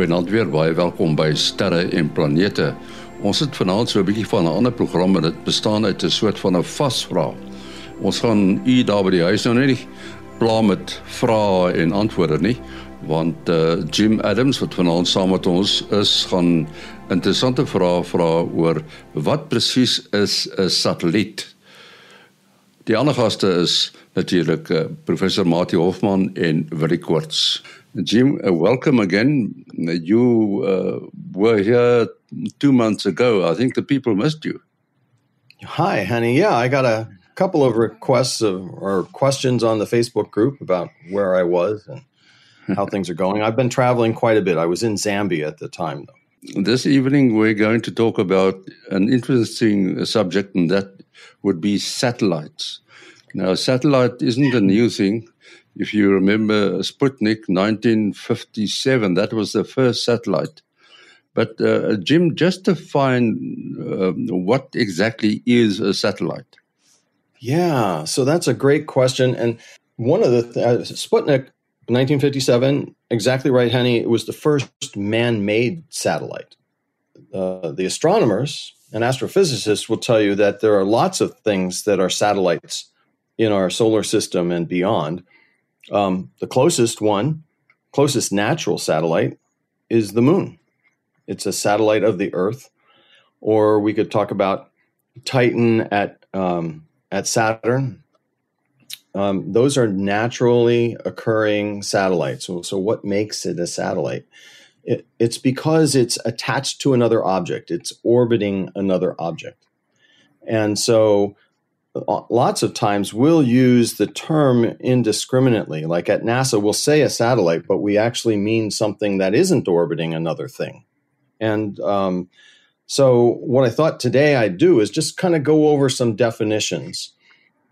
Goeienaand weer, baie welkom by Sterre en Planete. Ons het vanaand so 'n bietjie van 'n ander program en dit bestaan uit 'n soort van 'n vasvraag. Ons gaan u daar by die huis nou net pla met vrae en antwoorde nie, want uh, Jim Adams wat vanaand saam met ons is, gaan interessante vrae vra oor wat presies is 'n satelliet? Die ander gaste is natuurlik uh, professor Mati Hofman en Willie Koorts. Jim, uh, welcome again. You uh, were here two months ago. I think the people missed you. Hi, Henny. Yeah, I got a couple of requests of, or questions on the Facebook group about where I was and how things are going. I've been traveling quite a bit. I was in Zambia at the time, though. This evening, we're going to talk about an interesting subject, and that would be satellites. Now, satellite isn't a new thing if you remember Sputnik 1957, that was the first satellite. But uh, Jim, just define uh, what exactly is a satellite. Yeah, so that's a great question. And one of the th- uh, Sputnik 1957, exactly right, Henny. It was the first man-made satellite. Uh, the astronomers and astrophysicists will tell you that there are lots of things that are satellites in our solar system and beyond. Um, the closest one, closest natural satellite, is the moon. It's a satellite of the Earth. Or we could talk about Titan at um, at Saturn. Um, those are naturally occurring satellites. So, so what makes it a satellite? It, it's because it's attached to another object. It's orbiting another object, and so lots of times we'll use the term indiscriminately. Like at NASA, we'll say a satellite, but we actually mean something that isn't orbiting another thing. And um, so, what I thought today I'd do is just kind of go over some definitions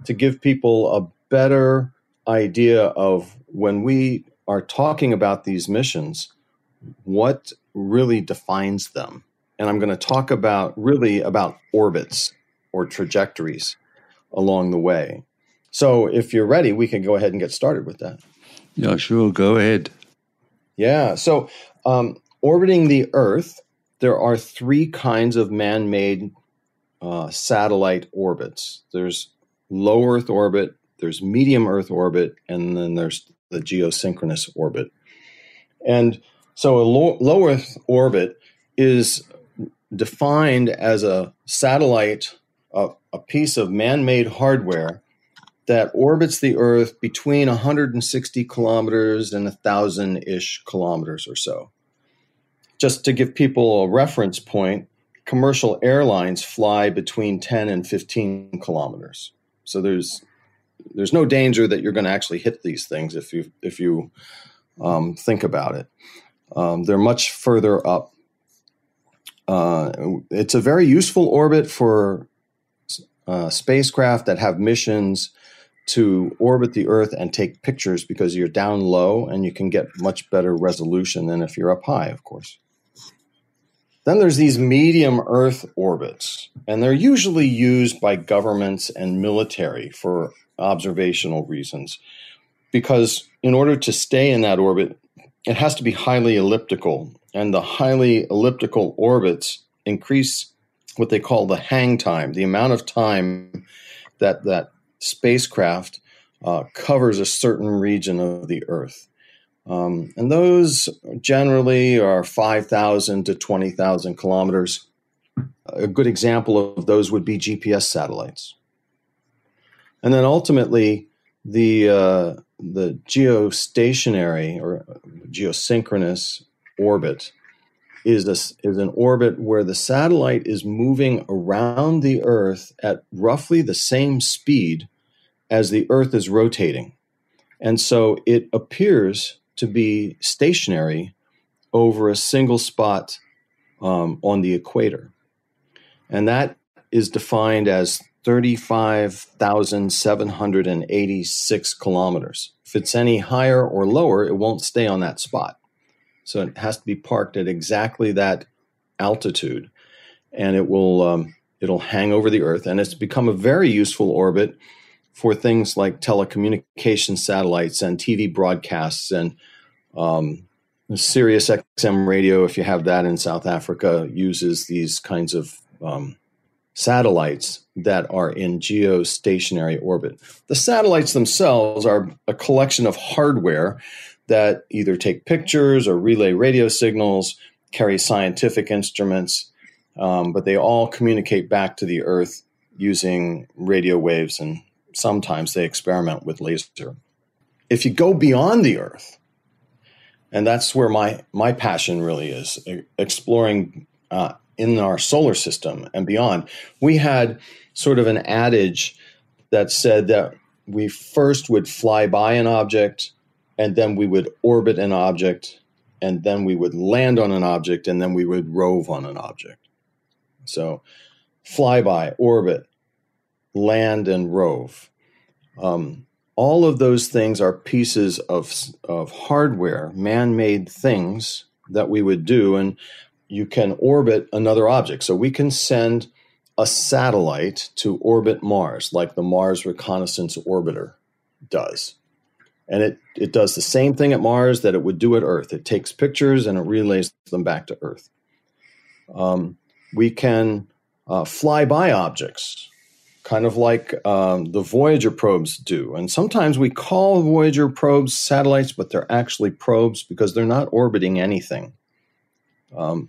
to give people a better idea of when we are talking about these missions, what really defines them. And I'm going to talk about really about orbits or trajectories along the way. So if you're ready, we can go ahead and get started with that. Yeah, sure. Go ahead. Yeah. So um, orbiting the Earth, there are three kinds of man made uh, satellite orbits there's low Earth orbit, there's medium Earth orbit, and then there's the geosynchronous orbit. And so a low, low Earth orbit is defined as a satellite a, a piece of man made hardware that orbits the Earth between 160 kilometers and 1,000 ish kilometers or so. Just to give people a reference point, commercial airlines fly between 10 and 15 kilometers. So there's there's no danger that you're going to actually hit these things if you if you um, think about it. Um, they're much further up. Uh, it's a very useful orbit for uh, spacecraft that have missions to orbit the Earth and take pictures because you're down low and you can get much better resolution than if you're up high, of course. Then there's these medium Earth orbits, and they're usually used by governments and military for observational reasons because in order to stay in that orbit, it has to be highly elliptical, and the highly elliptical orbits increase what they call the hang time, the amount of time that that spacecraft uh, covers a certain region of the Earth. Um, and those generally are 5,000 to 20,000 kilometers. A good example of those would be GPS satellites. And then ultimately, the, uh, the geostationary or geosynchronous orbit is a, is an orbit where the satellite is moving around the Earth at roughly the same speed as the Earth is rotating, and so it appears to be stationary over a single spot um, on the equator, and that is defined as 35,786 kilometers. If it's any higher or lower, it won't stay on that spot. So it has to be parked at exactly that altitude, and it will um, it'll hang over the Earth, and it's become a very useful orbit for things like telecommunication satellites and TV broadcasts and um, Sirius XM radio, if you have that in South Africa, uses these kinds of um, satellites that are in geostationary orbit. The satellites themselves are a collection of hardware that either take pictures or relay radio signals, carry scientific instruments, um, but they all communicate back to the Earth using radio waves, and sometimes they experiment with laser. If you go beyond the Earth, and that's where my my passion really is, exploring uh, in our solar system and beyond. We had sort of an adage that said that we first would fly by an object, and then we would orbit an object, and then we would land on an object, and then we would rove on an object. So, flyby, orbit, land, and rove. Um, all of those things are pieces of, of hardware, man made things that we would do. And you can orbit another object. So we can send a satellite to orbit Mars, like the Mars Reconnaissance Orbiter does. And it, it does the same thing at Mars that it would do at Earth. It takes pictures and it relays them back to Earth. Um, we can uh, fly by objects, kind of like um, the Voyager probes do. And sometimes we call Voyager probes satellites, but they're actually probes because they're not orbiting anything. Um,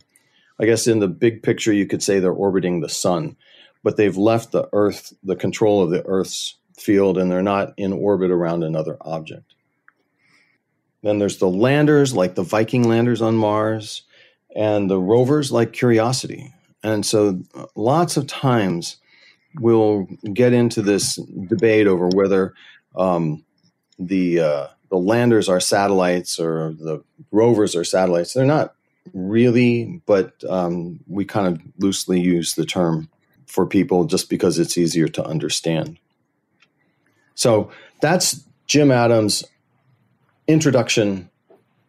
I guess in the big picture, you could say they're orbiting the sun, but they've left the Earth, the control of the Earth's field, and they're not in orbit around another object. Then there's the landers, like the Viking landers on Mars, and the rovers, like Curiosity. And so lots of times we'll get into this debate over whether um, the uh, the landers are satellites or the rovers are satellites. They're not really, but um, we kind of loosely use the term for people just because it's easier to understand. So that's Jim Adams' introduction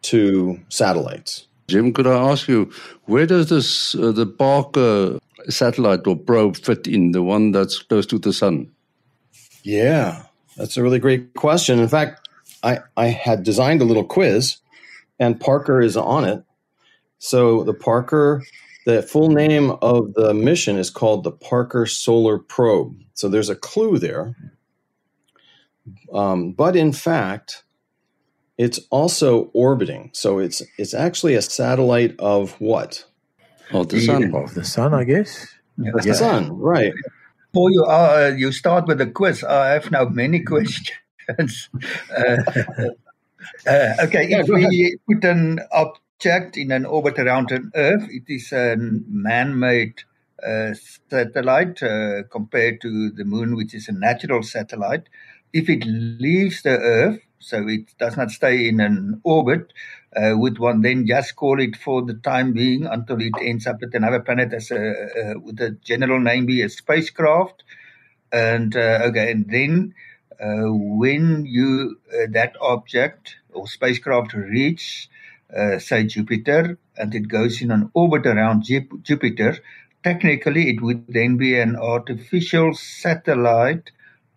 to satellites. Jim, could I ask you, where does this uh, the Parker satellite or probe fit in, the one that's close to the sun? Yeah, that's a really great question. In fact, I, I had designed a little quiz, and Parker is on it. So the Parker, the full name of the mission is called the Parker Solar Probe. So there's a clue there. Um, but in fact, it's also orbiting. So it's it's actually a satellite of what? Of the sun. Of the sun, I guess. Yeah. The sun, right. Before you uh, you start with a quiz, I have now many questions. uh, uh, okay, yeah, if we put an object in an orbit around an Earth, it is a man-made uh, satellite uh, compared to the Moon, which is a natural satellite. If it leaves the Earth, so it does not stay in an orbit. Uh, would one then just call it for the time being until it ends up at another planet as a, uh, would the general name be a spacecraft? And uh, okay, and then uh, when you uh, that object or spacecraft reach, uh, say Jupiter, and it goes in an orbit around Jupiter, technically it would then be an artificial satellite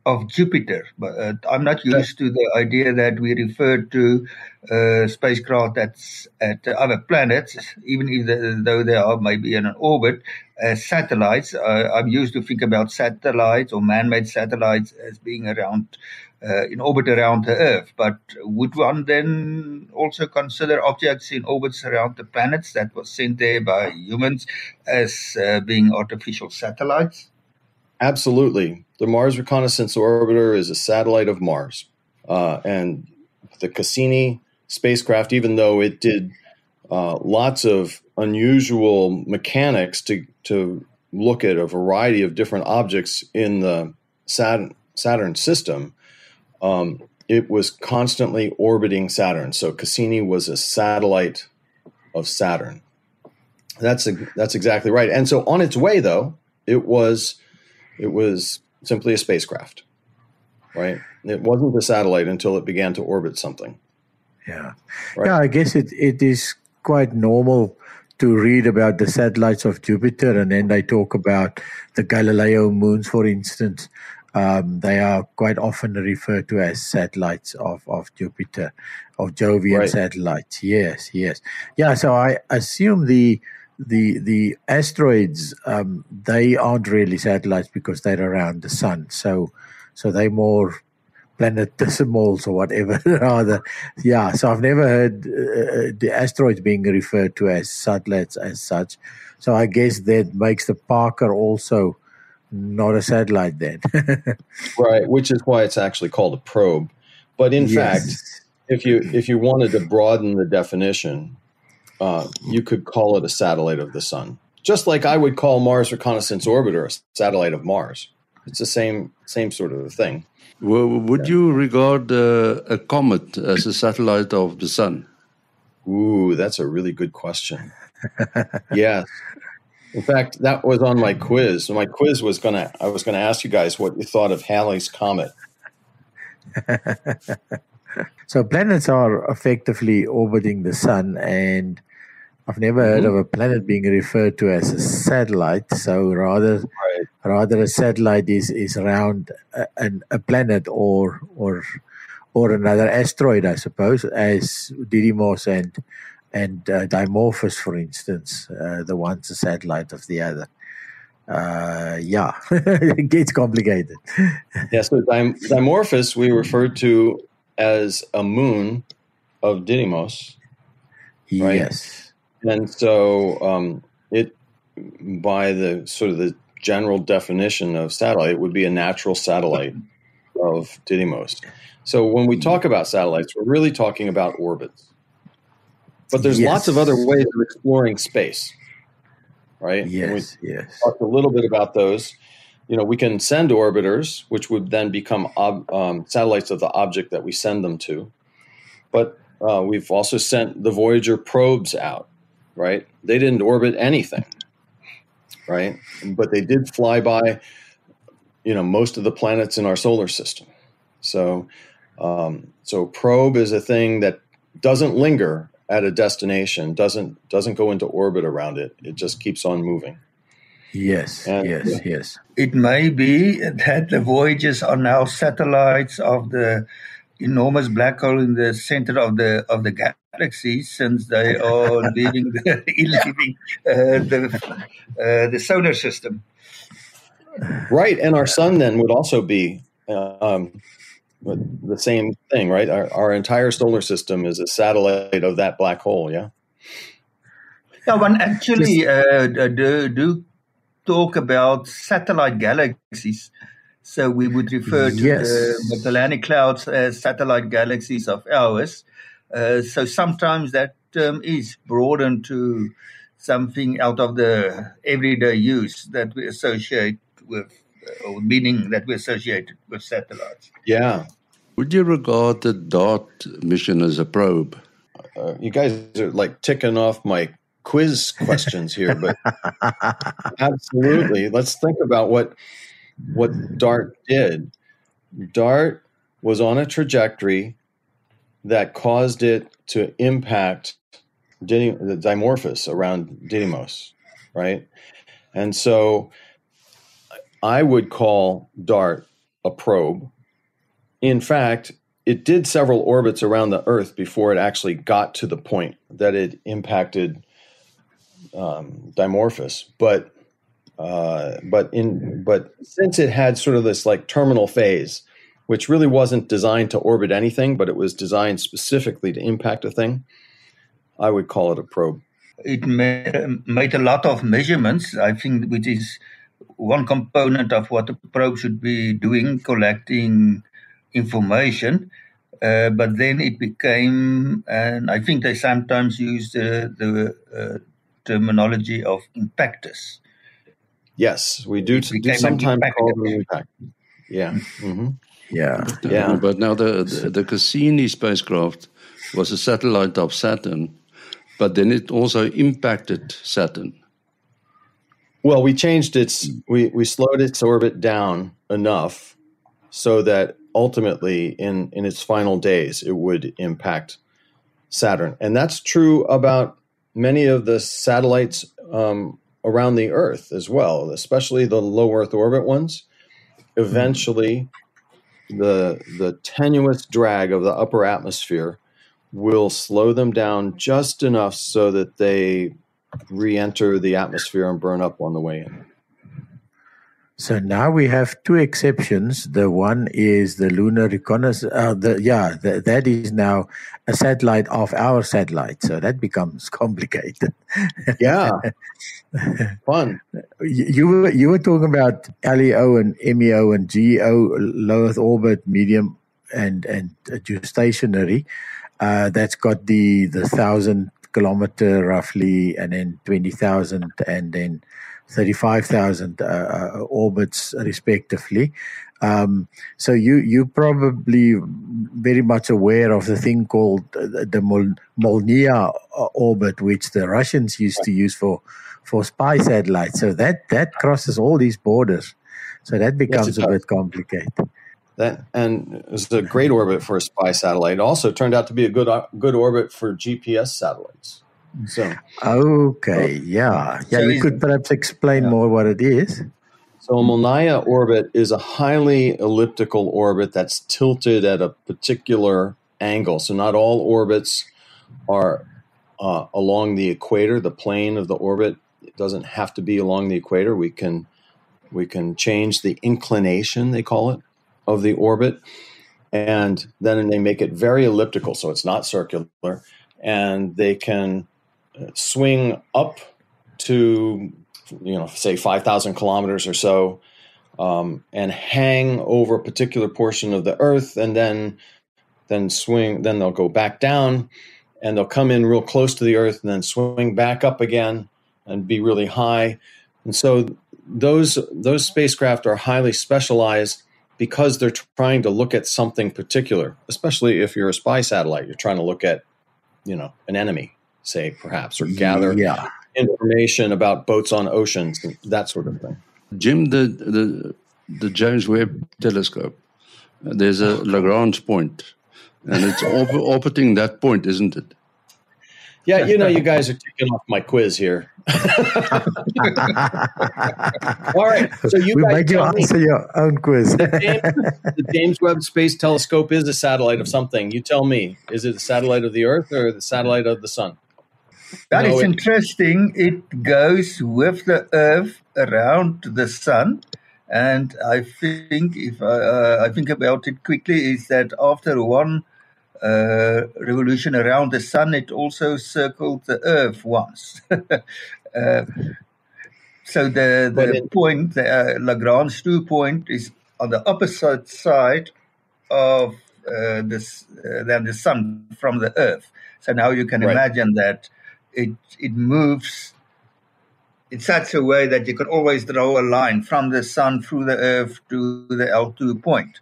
of Jupiter. But uh, I'm not used to the idea that we refer to uh, spacecraft that's at other planets, even if the, though they are maybe in an orbit, as satellites. Uh, I'm used to think about satellites or man-made satellites as being around. Uh, in orbit around the Earth, but would one then also consider objects in orbits around the planets that was sent there by humans as uh, being artificial satellites? Absolutely. The Mars Reconnaissance Orbiter is a satellite of Mars. Uh, and the Cassini spacecraft, even though it did uh, lots of unusual mechanics to, to look at a variety of different objects in the Saturn, Saturn system, um, it was constantly orbiting Saturn. So Cassini was a satellite of Saturn. That's a, that's exactly right. And so on its way, though, it was it was simply a spacecraft, right? It wasn't a satellite until it began to orbit something. Yeah, right? yeah. I guess it it is quite normal to read about the satellites of Jupiter, and then they talk about the Galileo moons, for instance. Um, they are quite often referred to as satellites of, of Jupiter. of Jovian right. satellites. Yes, yes, yeah. So I assume the the the asteroids um, they aren't really satellites because they're around the sun. So so they're more planetesimals or whatever rather. Yeah. So I've never heard uh, the asteroids being referred to as satellites as such. So I guess that makes the Parker also not a satellite then. right, which is why it's actually called a probe. But in yes. fact, if you if you wanted to broaden the definition, uh, you could call it a satellite of the sun, just like I would call Mars Reconnaissance Orbiter a satellite of Mars. It's the same same sort of a thing. Well, would you regard uh, a comet as a satellite of the sun? Ooh, that's a really good question. yes. In fact, that was on my quiz. My quiz was gonna I was gonna ask you guys what you thought of Halley's comet. so planets are effectively orbiting the sun and I've never mm-hmm. heard of a planet being referred to as a satellite. So rather, right. rather a satellite is is around a, a, planet or or or another asteroid, I suppose, as Didymos and and uh, Dimorphos, for instance, uh, the one's a satellite of the other. Uh, yeah, it gets complicated. yeah, so Dim- Dimorphos we refer to as a moon of Didymos. Right? Yes. And so um, it, by the sort of the general definition of satellite, it would be a natural satellite of Didymos. So when we talk about satellites, we're really talking about orbits. But there's yes. lots of other ways of exploring space, right? Yes, yes. Talked a little bit about those. You know, we can send orbiters, which would then become ob- um, satellites of the object that we send them to. But uh, we've also sent the Voyager probes out, right? They didn't orbit anything, right? But they did fly by, you know, most of the planets in our solar system. So, um, so probe is a thing that doesn't linger at a destination doesn't doesn't go into orbit around it it just keeps on moving yes and, yes yeah. yes it may be that the Voyagers are now satellites of the enormous black hole in the center of the of the galaxy since they are leaving the leaving uh, the uh, the solar system right and our sun then would also be um, the same thing, right? Our, our entire solar system is a satellite of that black hole. Yeah. Yeah, one actually uh, do, do talk about satellite galaxies. So we would refer to yes. the Magellanic clouds as satellite galaxies of ours. Uh, so sometimes that term is broadened to something out of the everyday use that we associate with or meaning that we associate with satellites. Yeah. Would you regard the DART mission as a probe? Uh, you guys are like ticking off my quiz questions here, but absolutely. Let's think about what what DART did. DART was on a trajectory that caused it to impact the Dimorphos around Didymos, right? And so I would call DART a probe. In fact, it did several orbits around the Earth before it actually got to the point that it impacted um, Dimorphos. But uh, but in but since it had sort of this like terminal phase, which really wasn't designed to orbit anything, but it was designed specifically to impact a thing, I would call it a probe. It made a lot of measurements, I think, which is one component of what a probe should be doing, collecting information. Uh, but then it became, and I think they sometimes use the, the uh, terminology of impactors. Yes, we do, do sometimes call them impact. Yeah. Mm-hmm. Yeah. Yeah. But now the, the, the Cassini spacecraft was a satellite of Saturn, but then it also impacted Saturn. Well, we changed its we we slowed its orbit down enough so that ultimately in in its final days it would impact Saturn, and that's true about many of the satellites um, around the Earth as well, especially the low Earth orbit ones. Eventually, the the tenuous drag of the upper atmosphere will slow them down just enough so that they re-enter the atmosphere and burn up on the way in. So now we have two exceptions. The one is the lunar reconnaissance. Uh, the, yeah, the, that is now a satellite of our satellite. So that becomes complicated. Yeah, fun. You, you were you were talking about LEO and MEO and GEO, low Earth orbit, medium, and and geostationary. Uh, that's got the the thousand kilometer roughly, and then twenty thousand, and then 35,000 uh, uh, orbits respectively. Um, so you you probably very much aware of the thing called the Mol- Molniya uh, orbit, which the Russians used to use for for spy satellites. So that that crosses all these borders. So that becomes yes, a bit complicated. That and it was a great orbit for a spy satellite. It also turned out to be a good good orbit for GPS satellites. So okay, yeah, yeah. So you could perhaps explain yeah. more what it is. So a Molniya orbit is a highly elliptical orbit that's tilted at a particular angle. So not all orbits are uh, along the equator, the plane of the orbit. It doesn't have to be along the equator. We can we can change the inclination, they call it, of the orbit, and then they make it very elliptical, so it's not circular, and they can swing up to you know say 5000 kilometers or so um, and hang over a particular portion of the earth and then then swing then they'll go back down and they'll come in real close to the earth and then swing back up again and be really high. And so those those spacecraft are highly specialized because they're trying to look at something particular especially if you're a spy satellite you're trying to look at you know an enemy say, perhaps, or gather yeah. information about boats on oceans, that sort of thing. Jim, the the the James Webb Telescope, there's a Lagrange point, and it's orbiting that point, isn't it? Yeah, you know, you guys are taking off my quiz here. All right, so you we guys make you answer me, your own quiz. the, James, the, James, Webb Space Telescope is a satellite of something. You tell me, is it a satellite of the Earth or the satellite of the Sun? That no, is interesting. It goes with the Earth around the Sun, and I think if I, uh, I think about it quickly, is that after one uh, revolution around the Sun, it also circled the Earth once. uh, so the the it, point, the uh, Lagrange two point, is on the opposite side of uh, this uh, than the Sun from the Earth. So now you can right. imagine that it it moves in such a way that you can always draw a line from the sun through the earth to the L2 point.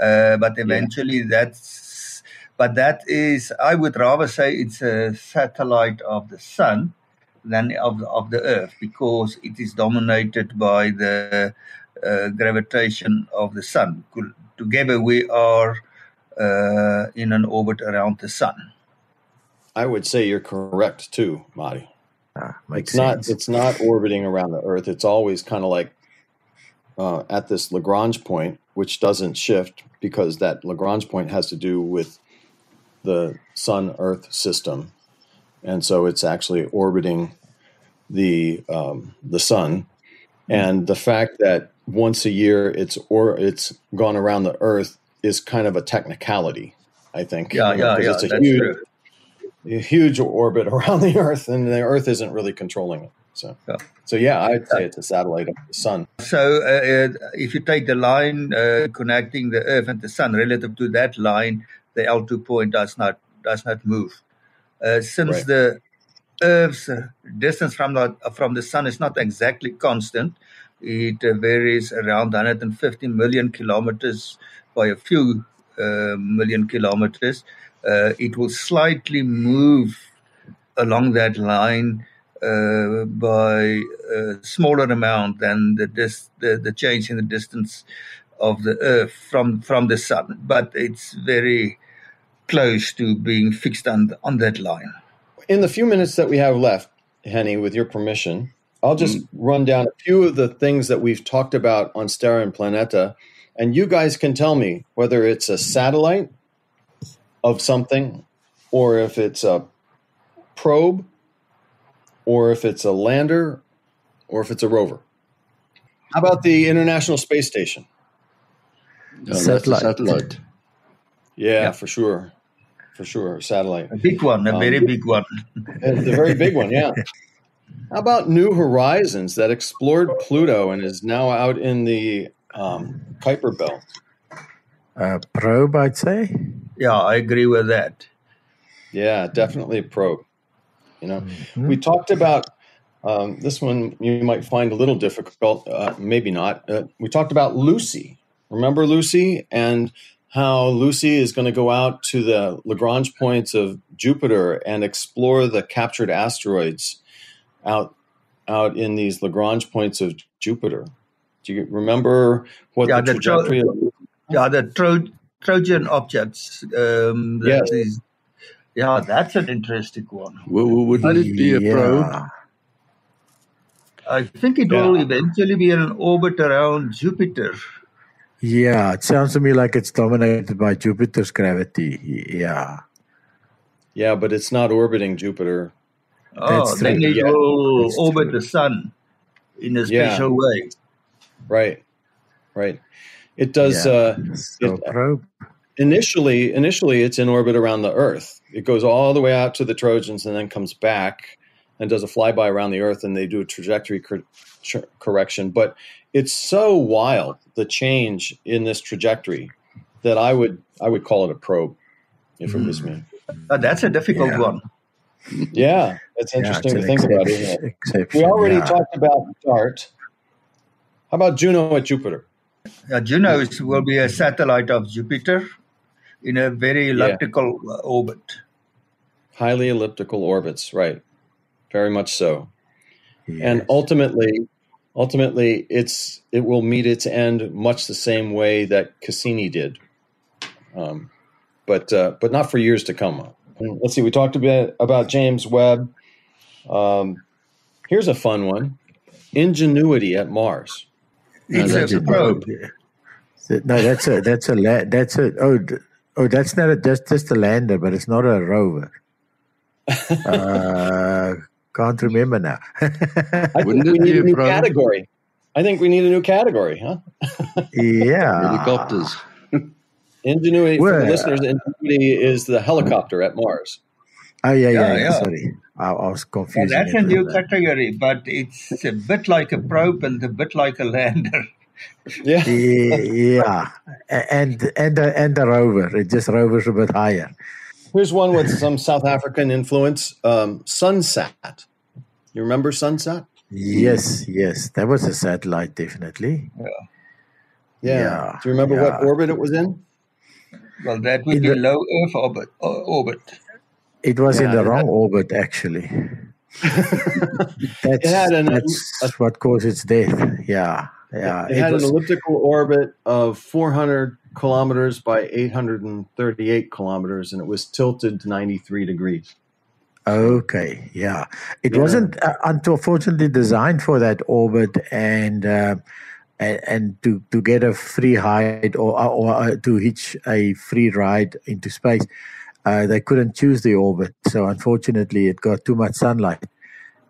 Uh, but eventually yeah. that's but that is I would rather say it's a satellite of the sun than of the, of the earth because it is dominated by the uh, gravitation of the sun. Together we are uh, in an orbit around the sun. I would say you're correct too, Mati. Ah, it's sense. not it's not orbiting around the Earth. It's always kind of like uh, at this Lagrange point, which doesn't shift because that Lagrange point has to do with the Sun Earth system, and so it's actually orbiting the um, the Sun. And the fact that once a year it's or it's gone around the Earth is kind of a technicality. I think. Yeah, yeah, yeah. It's a huge, true a huge orbit around the Earth, and the Earth isn't really controlling it. So, yeah. so yeah, I'd say it's a satellite of the sun. So, uh, uh, if you take the line uh, connecting the Earth and the sun relative to that line, the L2 point does not does not move. Uh, since right. the Earth's distance from the from the sun is not exactly constant, it uh, varies around 150 million kilometers by a few uh, million kilometers uh, it will slightly move along that line uh, by a smaller amount than the, dis- the, the change in the distance of the Earth from from the Sun, but it's very close to being fixed on on that line. In the few minutes that we have left, Henny, with your permission, I'll just mm. run down a few of the things that we've talked about on Sterre and Planete, and you guys can tell me whether it's a satellite of something or if it's a probe, or if it's a lander, or if it's a rover. How about the International Space Station? Ja, satellite. satellite. Yeah, yeah, for sure. For sure. Satellite. A big one, a um, very big one. it's a very big one, yeah. How about New Horizons that explored Pluto and is now out in the um, Kuiper Belt? Uh, probe, I'd say. Yeah, I agree with that. Yeah, definitely a probe. You know, mm-hmm. we talked about um, this one. You might find a little difficult, uh, maybe not. Uh, we talked about Lucy. Remember Lucy and how Lucy is going to go out to the Lagrange points of Jupiter and explore the captured asteroids out out in these Lagrange points of Jupiter. Do you remember what yeah, the trajectory? The tro- yeah, the tro- Trojan objects. Um, that yes. Is, yeah, that's an interesting one. Well, wouldn't it be a yeah. probe? I think it yeah. will eventually be an orbit around Jupiter. Yeah, it sounds to me like it's dominated by Jupiter's gravity. Yeah. Yeah, but it's not orbiting Jupiter. Oh, That's then it will orbit the sun in a special yeah. way. Right, right. It does. Yeah. Uh, so it, probe. Initially, initially, it's in orbit around the Earth. It goes all the way out to the Trojans and then comes back and does a flyby around the Earth, and they do a trajectory cor- correction. But it's so wild the change in this trajectory that I would I would call it a probe if it was me. Uh, that's a difficult yeah. one. Yeah, that's interesting yeah, to think about, isn't it? We already yeah. talked about DART. How about Juno at Jupiter? Uh, Juno will be a satellite of Jupiter in a very elliptical yeah. orbit. Highly elliptical orbits, right? Very much so. Yes. And ultimately, ultimately, it's it will meet its end much the same way that Cassini did, um, but uh, but not for years to come. Let's see. We talked a bit about James Webb. Um, here's a fun one: Ingenuity at Mars. No, that's a probe. No, that's a that's a la- that's a oh oh that's not a just just a lander, but it's not a rover. uh, can't remember now. I think we need a new probe? category. I think we need a new category, huh? yeah, helicopters. Ingenuity well, for the listeners. Ingenuity is the helicopter at Mars. Oh yeah, yeah. yeah, yeah. Sorry, I, I, was confused. that's a new category, but it's a bit like a probe and a bit like a lander. Yeah, yeah, and and the, and the rover. It just rovers a bit higher. Here's one with some South African influence. Um, Sunsat. You remember Sunsat? Yes, yes, that was a satellite, definitely. Yeah. Yeah. yeah. Do you remember yeah. what orbit it was in? Well, that would in be the, low Earth orbit. Uh, orbit. It was yeah, in the wrong orbit, actually. that's, an, that's a, what caused its death. Yeah, yeah. It, it had was, an elliptical orbit of 400 kilometers by 838 kilometers, and it was tilted to 93 degrees. Okay, yeah. It yeah. wasn't uh, unfortunately designed for that orbit, and uh, and, and to, to get a free ride or, or uh, to hitch a free ride into space, uh, they couldn't choose the orbit. So unfortunately, it got too much sunlight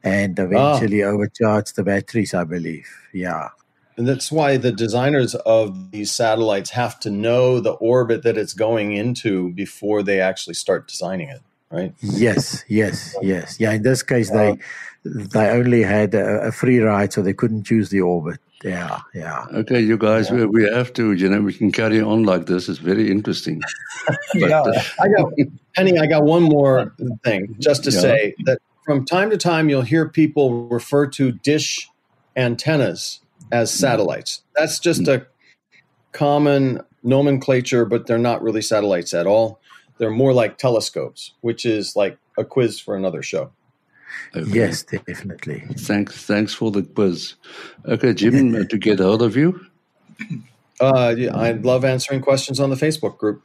and eventually oh. overcharged the batteries, I believe. Yeah. And that's why the designers of these satellites have to know the orbit that it's going into before they actually start designing it, right? Yes, yes, yes. Yeah, in this case, they uh, they only had a, a free ride, so they couldn't choose the orbit. Yeah, yeah. Okay, you guys, yeah. we, we have to, you know, we can carry on like this. It's very interesting. but, yeah, uh, I got, Henny, I got one more thing just to yeah. say that from time to time you'll hear people refer to dish antennas as mm. satellites. That's just mm. a common nomenclature, but they're not really satellites at all. They're more like telescopes, which is like a quiz for another show. Okay. Yes, definitely. Thanks, thanks for the quiz. Okay, Jim, to get hold of you. Uh, yeah, I love answering questions on the Facebook group.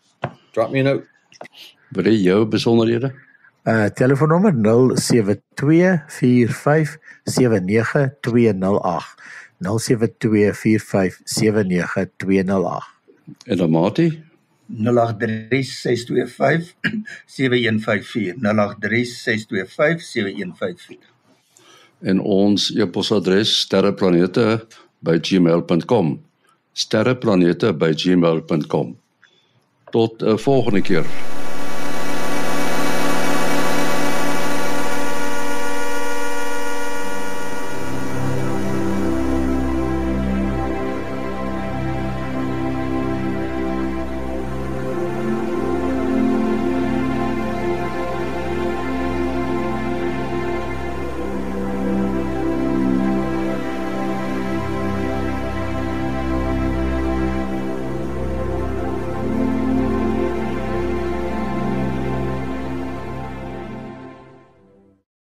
Drop me a note. Wat is jou besonderhede? Uh telefoonnommer 0724579208. 0724579208. En dan Mati? 0836257154 0836257154 En ons e-posadres sterreplanete@gmail.com sterreplanete@gmail.com Tot 'n uh, volgende keer.